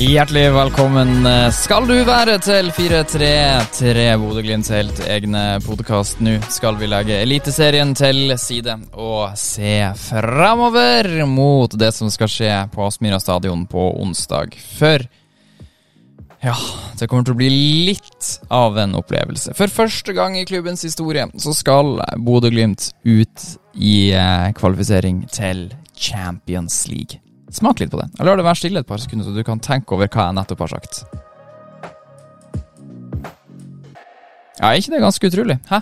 Hjertelig velkommen skal du være til 433 Bodø-Glimts helt egne podkast. Nå skal vi legge Eliteserien til side og se framover mot det som skal skje på Aspmyra stadion på onsdag. For ja, det kommer til å bli litt av en opplevelse. For første gang i klubbens historie så skal Bodø-Glimt ut i eh, kvalifisering til Champions League. Smak litt på det. Jeg lar det være stille et par sekunder, så du kan tenke over hva jeg nettopp har sagt. Ja, er ikke det ganske utrolig? Hæ?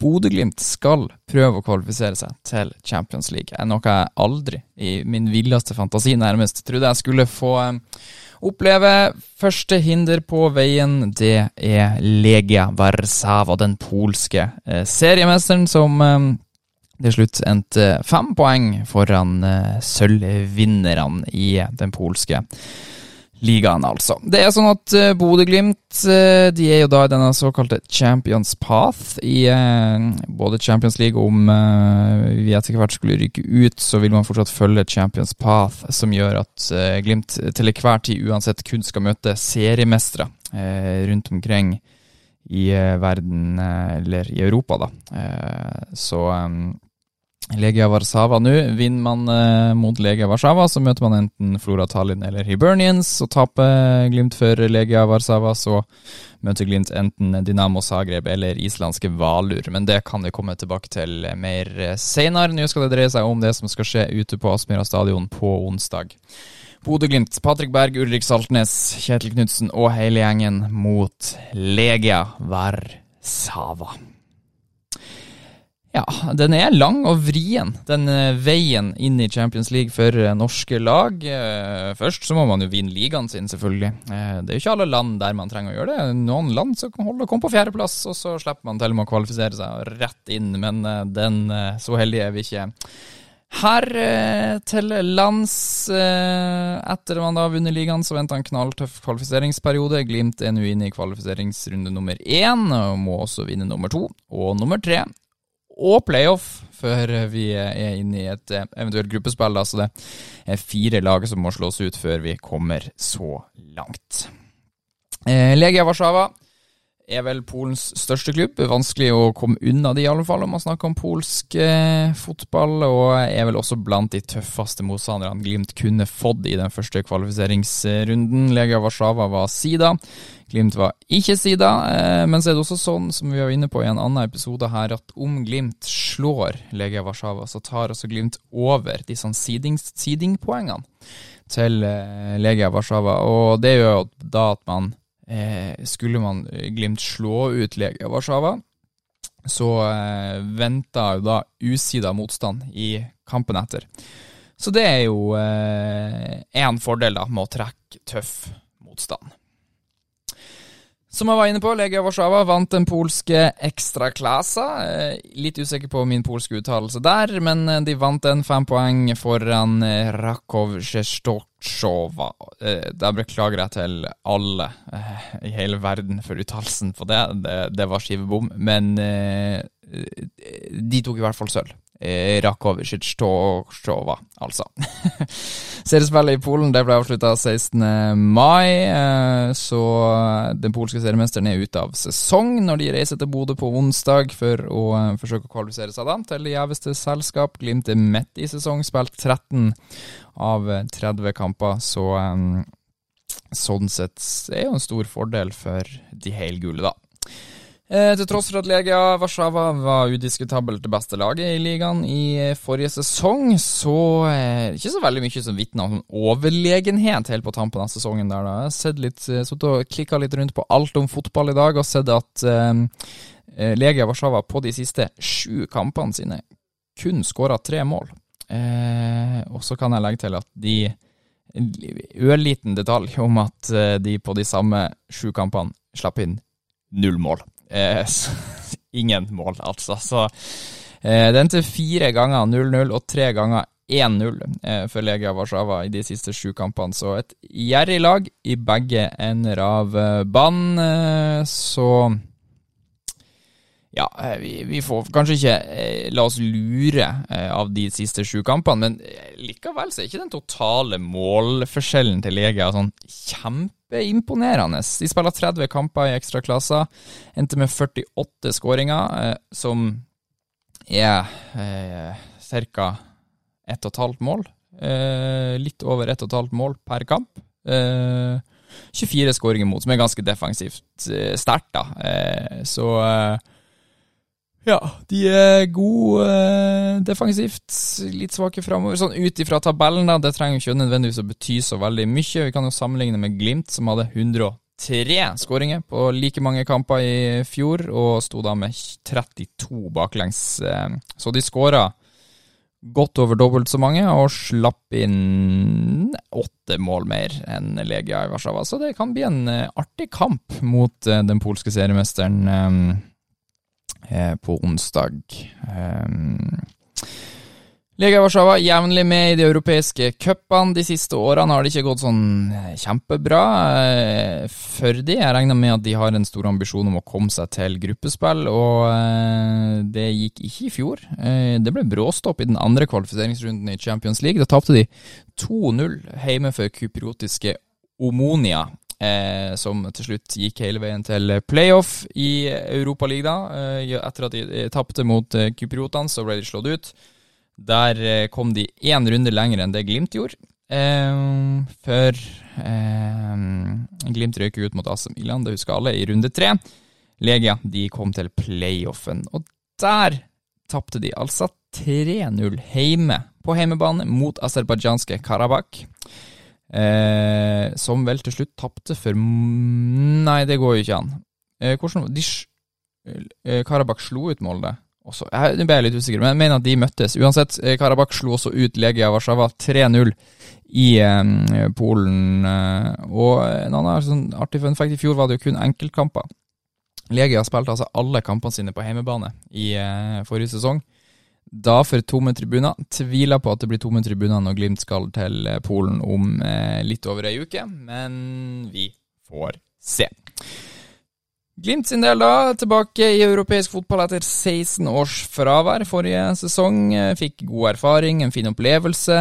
Bodø-Glimt skal prøve å kvalifisere seg til Champions League. Noe jeg aldri, i min villeste fantasi nærmest, trodde jeg skulle få eh, oppleve. Første hinder på veien, det er Legia Warszawa, den polske eh, seriemesteren som eh, til slutt endte fem poeng foran uh, sølvvinnerne i den polske ligaen, altså. Det er sånn at uh, Bodø-Glimt de er jo da i denne såkalte Champions Path i både Champions League Om vi etter hvert skulle rykke ut, så vil man fortsatt følge Champions Path, som gjør at Glimt til enhver tid uansett kun skal møte seriemestere rundt omkring i verden, eller i Europa, da. så Legia Warszawa nå. Vinner man eh, mot Legia Warszawa, så møter man enten Flora Tallinn eller Hibernians. Og taper Glimt for Legia Warszawa, så møter Glimt enten Dynamo Zagreb eller islandske Valur. Men det kan vi komme tilbake til mer senere. Nå skal det dreie seg om det som skal skje ute på Aspmyra stadion på onsdag. Bodø-Glimt, Patrick Berg, Ulrik Saltnes, Kjetil Knutsen og hele gjengen mot Legia Warszawa. Ja, den er lang og vrien, den eh, veien inn i Champions League for eh, norske lag. Eh, først så må man jo vinne ligaen sin, selvfølgelig. Det er jo ikke alle land der man trenger å gjøre det. Noen land så kan holde å komme på fjerdeplass, og så slipper man til med å kvalifisere seg rett inn, men den så heldige er vi ikke. Her til lands, etter man da har vunnet ligaen, så venter en knalltøff kvalifiseringsperiode. Glimt er nå inne i kvalifiseringsrunde nummer én, og må også vinne nummer to og nummer tre og playoff før vi er inne i et eh, eventuelt gruppespill. Så det er fire lag som må slås ut før vi kommer så langt. Eh, Legia Warszawa er vel Polens største klubb. Vanskelig å komme unna de, i alle fall, om man snakker om polsk eh, fotball. Og er vel også blant de tøffeste motstanderne Glimt kunne fått i den første kvalifiseringsrunden. Legia Warszawa var sida. Glimt var ikke sida. Eh, men så er det også sånn, som vi var inne på i en annen episode her, at om Glimt slår Legia Warszawa, så tar også Glimt over disse sidingpoengene til eh, Legia Warszawa. Og det gjør jo da at man skulle man eh, Glimt slå ut Legia Warszawa, så eh, venta jo da usida motstand i kampen etter. Så det er jo én eh, fordel da med å trekke tøff motstand. Som jeg var inne på, Legia Warszawa vant den polske ekstraklasa. Eh, litt usikker på min polske uttalelse der, men eh, de vant den fem poeng foran eh, Rakov Sjestotsjova. Da beklager jeg til alle i hele verden for uttalelsen på det. det. Det, var skivebom, men de tok i hvert fall sølv. Eh, Rakovic Tova, altså. Seriespillet i Polen det ble avslutta 16. mai, eh, så den polske seriemesteren er ute av sesong når de reiser til Bodø på onsdag for å eh, forsøke å kvalifisere seg da til det gjeveste selskap. Glimt er midt i sesong, spilt 13 av 30 kamper, så sånn sett er jo en stor fordel for de helgule, da. Eh, til tross for at Legia Warszawa var udiskutabelt det beste laget i ligaen i eh, forrige sesong, så er det ikke så veldig mye som vitner om overlegenhet helt på tampen av sesongen. der da. Jeg har sett litt, eh, sittet og klikka litt rundt på alt om fotball i dag og sett at eh, Legia Warszawa på de siste sju kampene sine kun skåra tre mål. Eh, og så kan jeg legge til at de ørliten detalj om at de på de samme sju kampene slapp inn null mål. Eh, ingen mål, altså. Så eh, det endte fire ganger 0-0 og tre ganger 1-0 eh, for Legia Warszawa i de siste sju kampene. Så et gjerrig lag i begge ender av eh, banen. Eh, så ja, eh, vi, vi, får kanskje ikke eh, la oss lure eh, av de siste sju kampene, men eh, likevel så er ikke den totale målforskjellen til Legia sånn kjempeimponerende. De spiller 30 kamper i ekstraklasser, endte med 48 skåringer, eh, som er eh, ca. ett og et halvt mål. Litt over ett og et halvt mål per kamp. 24 skåringer mot, som er ganske defensivt sterkt, da. så ja, de er gode eh, defensivt, litt svake framover. Sånn ut ifra tabellen, da, det trenger ikke nødvendigvis å bety så veldig mye. Vi kan jo sammenligne med Glimt, som hadde 103 skåringer på like mange kamper i fjor, og sto da med 32 baklengs. Eh, så de skåra godt over dobbelt så mange, og slapp inn åtte mål mer enn Legia i Warszawa. Så det kan bli en eh, artig kamp mot eh, den polske seriemesteren. Eh, Eh, på onsdag. Um, Lega Warszawa jevnlig med i de europeiske cupene. De siste årene har det ikke gått sånn eh, kjempebra for de. Jeg regner med at de har en stor ambisjon om å komme seg til gruppespill, og det gikk ikke i fjor. Det ble bråstopp i den andre kvalifiseringsrunden i Champions League. Da tapte de 2-0 hjemme for kypriotiske Omonia eh, som til slutt gikk hele veien til playoff i Europaligaen. Eh, etter at de eh, tapte mot eh, kypriotene, så ble de slått ut. Der eh, kom de én runde lenger enn det Glimt gjorde. Eh, før eh, Glimt røyk ut mot AC Milan, det husker alle, i runde tre. Legia de kom til playoffen, og der tapte de altså 3-0 hjemme på heimebane mot aserbajdsjanske Karabakh. Eh, som vel til slutt tapte for Nei, det går jo ikke an. Eh, hvordan de, eh, Karabakh slo ut Molde. Også, jeg, nå ble jeg litt usikker, men jeg mener at de møttes. Uansett, eh, Karabakh slo også ut Legia Warszawa 3-0 i eh, Polen. Eh, og en annen sånn artig fun fact, i fjor var det jo kun enkeltkamper. Legia spilte altså alle kampene sine på hjemmebane i forrige sesong da for tomme tribuner. Tviler på at det blir tomme tribuner når Glimt skal til eh, Polen om eh, litt over ei uke, men vi får se. Glimt sin del, da, tilbake i europeisk fotball etter 16 års fravær forrige sesong. Eh, fikk god erfaring, en fin opplevelse.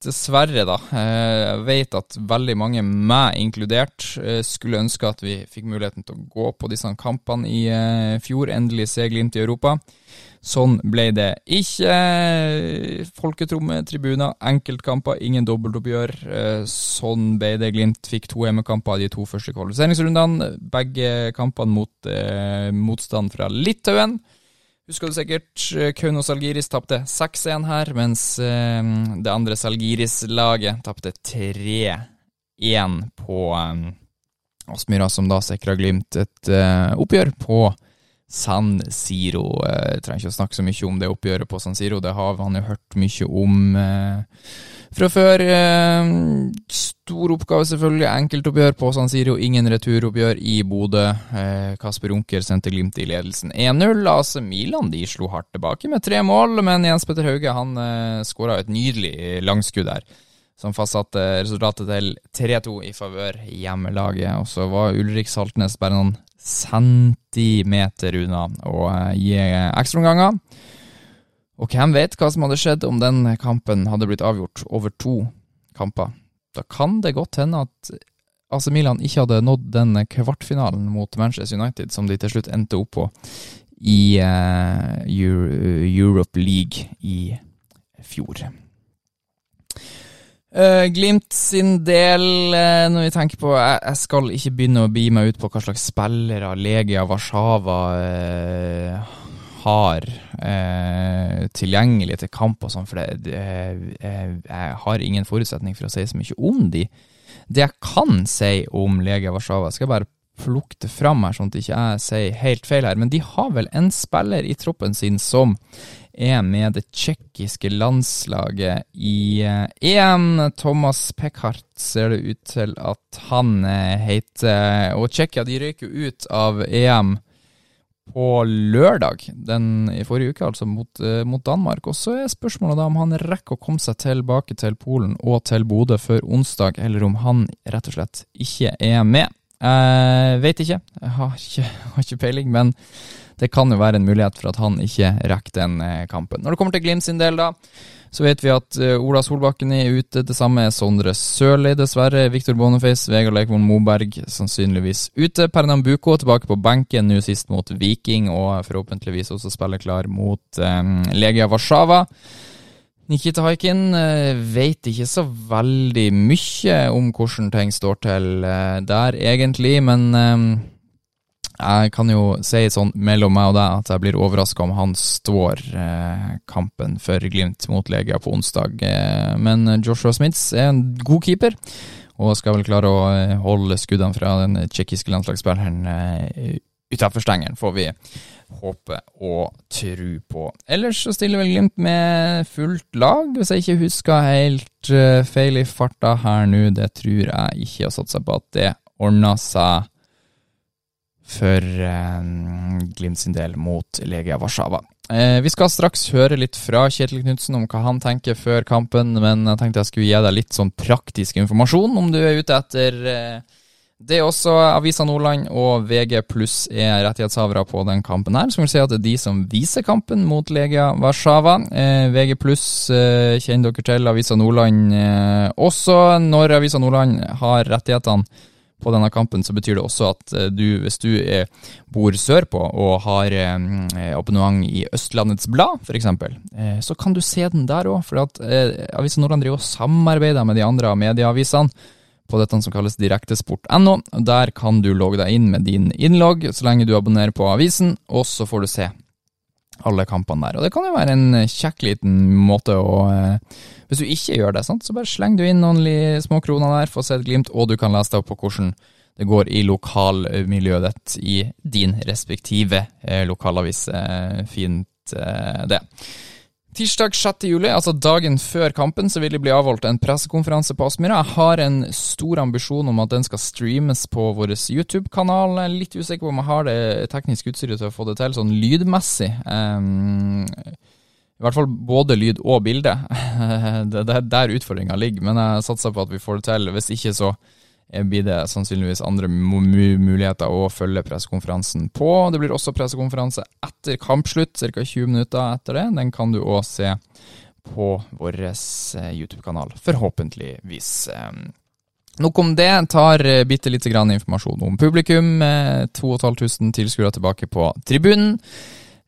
Dessverre, da. Eh, jeg vet at veldig mange, meg inkludert, skulle ønske at vi fikk muligheten til å gå på disse kampene i fjor. Endelig se Glimt i Europa. Sånn ble det ikke. Folketromme, tribuner, enkeltkamper, ingen dobbeltoppgjør. Eh, sånn ble det. Glimt fikk to hjemmekamper av de to første kvalifiseringsrundene. Begge kampene mot eh, motstand fra Litauen. Husker du sikkert, eh, Kaunos Algiris tapte 6-1 her, mens eh, det andre Salgiris-laget tapte 3-1 på eh, Aspmyra, som da sikra Glimt et eh, oppgjør på San Siro. Jeg eh, trenger ikke å snakke så mye om det oppgjøret på San Siro, det har han jo hørt mye om eh, fra før. Eh, stor oppgave, selvfølgelig. Enkeltoppgjør på San Siro, ingen returoppgjør i Bodø. Kasper Unker sendte Glimt i ledelsen 1-0. AC Milan de slo hardt tilbake med tre mål, men Jens Petter Hauge han skåra et nydelig langskudd der. Som fastsatte resultatet til 3-2 i favør hjemmelaget. Og så var Ulrik Saltnes bare noen centimeter unna å eh, gi ekstraomganger. Og hvem vet hva som hadde skjedd om den kampen hadde blitt avgjort over to kamper? Da kan det godt hende at AC Milan ikke hadde nådd den kvartfinalen mot Manchester United som de til slutt endte opp på i uh, Europe League i fjor. Uh, Glimt sin del, uh, når vi tenker på jeg, jeg, skal ikke begynne å bi meg ut på hva slags spillere Legia Warszawa uh, har tilgjengelig til kamp og sånn, for det, jeg har ingen forutsetning for å si så mye om de. Det jeg kan si om Legia Warszawa, skal jeg bare plukke det fram her, sånn at jeg ikke sier helt feil her, men de har vel en spiller i troppen sin som er med det tsjekkiske landslaget i EM. Eh, Thomas Pekhardt ser det ut til at han eh, heter. Og Tsjekkia de røyk ut av EM på lørdag den i forrige uke, altså mot, uh, mot, Danmark. Og så er spørsmålet da om han rekker å komme seg tilbake til Polen og til Bodø før onsdag, eller om han rett og slett ikke er med. Jeg vet ikke. Jeg har ikke, har ikke peiling, men det kan jo være en mulighet for at han ikke rekker den eh, kampen. Når det kommer til Glimt sin del, da, så vet vi at uh, Ola Solbakken er ute. Det samme er Sondre Sørli, dessverre. Viktor Boniface, Vegard Leikvoll Moberg sannsynligvis ute. Pernambuco tilbake på benken nå sist mot Viking, og forhåpentligvis også spiller klar mot um, Legia Warszawa. Nikita Haikin veit vet ikke så veldig mye om hvordan ting står til uh, der, egentlig, men um, jeg kan jo si sånn mellom meg og deg at jeg blir overraska om han står eh, kampen for Glimt mot Legia på onsdag. Eh, men Joshua Smiths er en god keeper, og skal vel klare å eh, holde skuddene fra den tsjekkiske landslagsspilleren utenfor stengeren, får vi håpe og tro på. Ellers så stiller vel Glimt med fullt lag, hvis jeg ikke husker helt uh, feil i farta her nå. Det tror jeg ikke, og satser på at det ordner seg for eh, Glimt sin del mot Legia Warszawa. Eh, vi skal straks høre litt fra Kjetil Knutsen om hva han tenker før kampen, men jeg tenkte jeg skulle gi deg litt sånn praktisk informasjon om du er ute etter eh, det er også Avisa Nordland og VG pluss er rettighetshavere på den kampen her, som vil si at det er de som viser kampen mot Legia Warszawa. Eh, VG pluss eh, kjenner dere til Avisa Nordland eh, også. Når Avisa Nordland har rettighetene på denne kampen, så betyr det også at eh, du, hvis du bor sørpå og har eh, abonnement i Østlandets Blad, f.eks., eh, så kan du se den der òg. For at Avisa Nordland driver og samarbeider med de andre medieavisene på dette som kalles direktesport.no. Der kan du logge deg inn med din innlogg så lenge du abonnerer på avisen, og så får du se alle kampene der. Og det kan jo være en kjekk liten måte å eh, Hvis du ikke gjør det, sant, så bare sleng du inn noen små kroner der, få se et glimt, og du kan lese deg opp på hvordan det går i lokalmiljøet ditt i din respektive eh, lokalavis. Eh, fint, eh, det. Tirsdag 6. juli, altså dagen før kampen, så vil det bli avholdt en pressekonferanse på Aspmyra. Jeg har en stor ambisjon om at den skal streames på vår YouTube-kanal. Jeg er litt usikker på om jeg har det tekniske utstyret til å få det til sånn lydmessig. Um, I hvert fall både lyd og bilde. det er der utfordringa ligger, men jeg satser på at vi får det til. Hvis ikke, så blir det sannsynligvis andre muligheter å følge pressekonferansen på. Det blir også pressekonferanse etter kampslutt, ca. 20 minutter etter det. Den kan du òg se på vår eh, YouTube-kanal, forhåpentligvis. Eh, nok om det. Tar bitte lite grann informasjon om publikum. 2500 tilskuere tilbake på tribunen.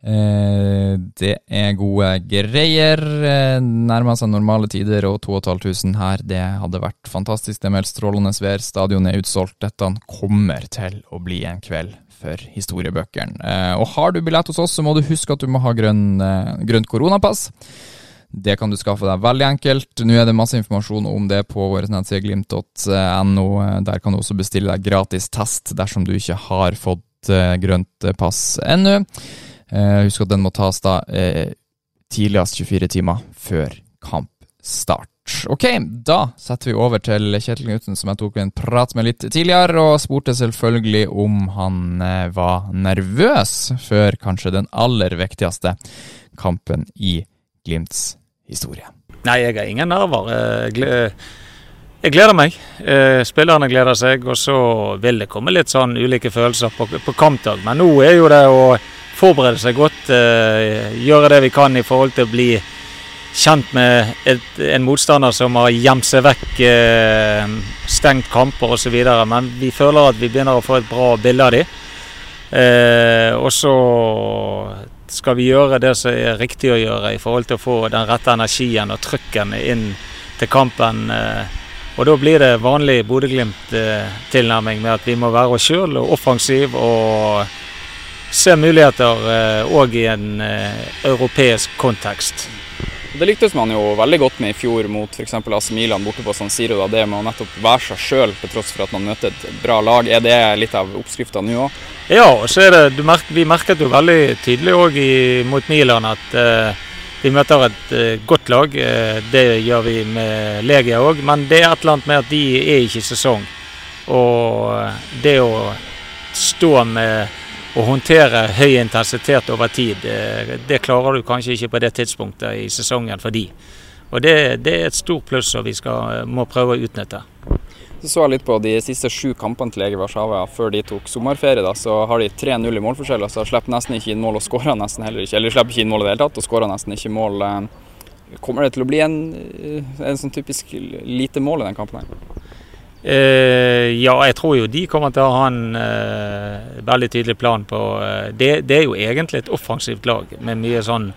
Eh, det er gode greier. Eh, nærmer seg normale tider, og 2500 her, det hadde vært fantastisk. Det er meldt strålende vær, stadion er utsolgt. Dette kommer til å bli en kveld for historiebøkene. Eh, og har du billett hos oss, så må du huske at du må ha grønn, grønt koronapass. Det kan du skaffe deg veldig enkelt. Nå er det masse informasjon om det på vår nettside glimt.no. Der kan du også bestille deg gratis test dersom du ikke har fått grønt pass ennå. Eh, husk at den må tas da eh, tidligst 24 timer før kampstart. Ok, da setter vi over til Kjetil Knutsen, som jeg tok en prat med litt tidligere, og spurte selvfølgelig om han eh, var nervøs før kanskje den aller viktigste kampen i Glimts historie. Nei, jeg har ingen nerver. Jeg gleder meg. Spillerne gleder seg, og så vil det komme litt sånn ulike følelser på, på kampdag. Men nå er jo det å forberede seg godt. Uh, gjøre det vi kan i forhold til å bli kjent med et, en motstander som har gjemt seg vekk, uh, stengt kamper osv. Men vi føler at vi begynner å få et bra bilde av dem. Uh, og så skal vi gjøre det som er riktig å gjøre i forhold til å få den rette energien og trykken inn til kampen. Og da blir det vanlig Bodø-Glimt-tilnærming med at vi må være oss sjøl og offensiv og ser muligheter òg eh, i en eh, europeisk kontekst. Det lyktes man jo veldig godt med i fjor mot f.eks. AC Milan borte på San Siro. Da, det med å nettopp være seg sjøl til tross for at man møter et bra lag. Er det litt av oppskrifta nå òg? Ja, det, merker, vi merket jo veldig tydelig òg mot Milan at eh, vi møter et eh, godt lag. Uh, det gjør vi med Legia òg, men det er et eller annet med at de er ikke i sesong. Og det å stå med å håndtere høy intensitet over tid, det, det, klarer du kanskje ikke på det tidspunktet i sesongen for de. Og det, det er et stort pluss som vi skal, må prøve å utnytte. Så så jeg litt på de siste sju kampene til Legia Warszawa før de tok sommerferie. da, Så har de 3-0 i målforskjell. Så slipper nesten ikke inn mål og skårer nesten heller ikke. Eller slipper ikke inn mål i det hele tatt og skårer nesten ikke mål. Kommer det til å bli en, en sånn typisk lite mål i den kampen? her? Eh, ja, jeg tror jo de kommer til å ha en eh, veldig tydelig plan på eh, det, det, er jo egentlig et offensivt lag med mye sånn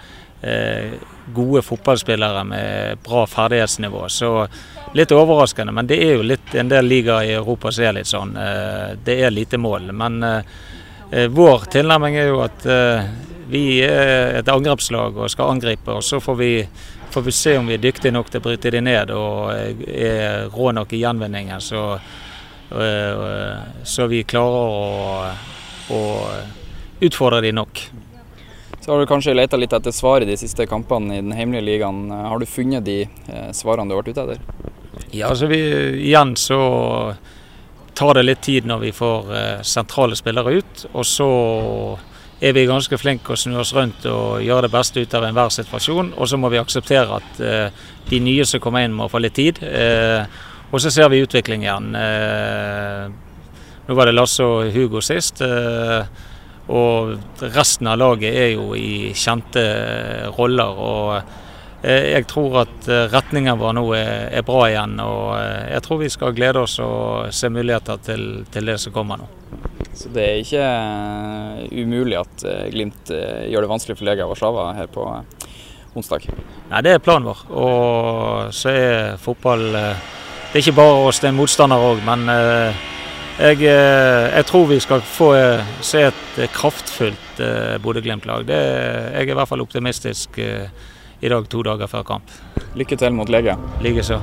gode fotballspillere med bra ferdighetsnivå. Så litt overraskende, men det er jo litt en del ligaer i Europa som er litt sånn. Det er lite mål. Men vår tilnærming er jo at vi er et angrepslag og skal angripe, og så får vi får vi se om vi er dyktige nok til å bryte de ned og er rå nok i gjenvinningen. Så, så vi klarer å, å utfordre de nok. Så har du kanskje leta litt etter svar i de siste kampene i den hjemlige ligaen. Har du funnet de eh, svarene du har vært ute etter? Ja, altså vi, igjen så tar det litt tid når vi får eh, sentrale spillere ut. Og så er vi ganske flinke å snu oss rundt og gjøre det beste ut av enhver situasjon. Og så må vi akseptere at eh, de nye som kommer inn må få litt tid. Eh, og så ser vi utvikling igjen. Eh, nå var det Lasse og Hugo sist. og resten av laget er jo i kjente roller. og jeg tror at retningen vår nå er, bra igjen, og jeg tror vi skal glede oss og se muligheter til det som kommer nå. Så det er ikke eh, umulig at eh, Glimt eh, gjør det vanskelig for Lega Warszawa her på onsdag? Nei, det er planen vår. Og så er fotball Det er ikke bare oss, det er en motstander òg. Men jeg, jeg, tror vi skal få se et kraftfullt Bodø-Glimt-lag. Jeg er i hvert fall optimistisk i dag, to dager før kamp. Lykke til mot Legia. Likeså.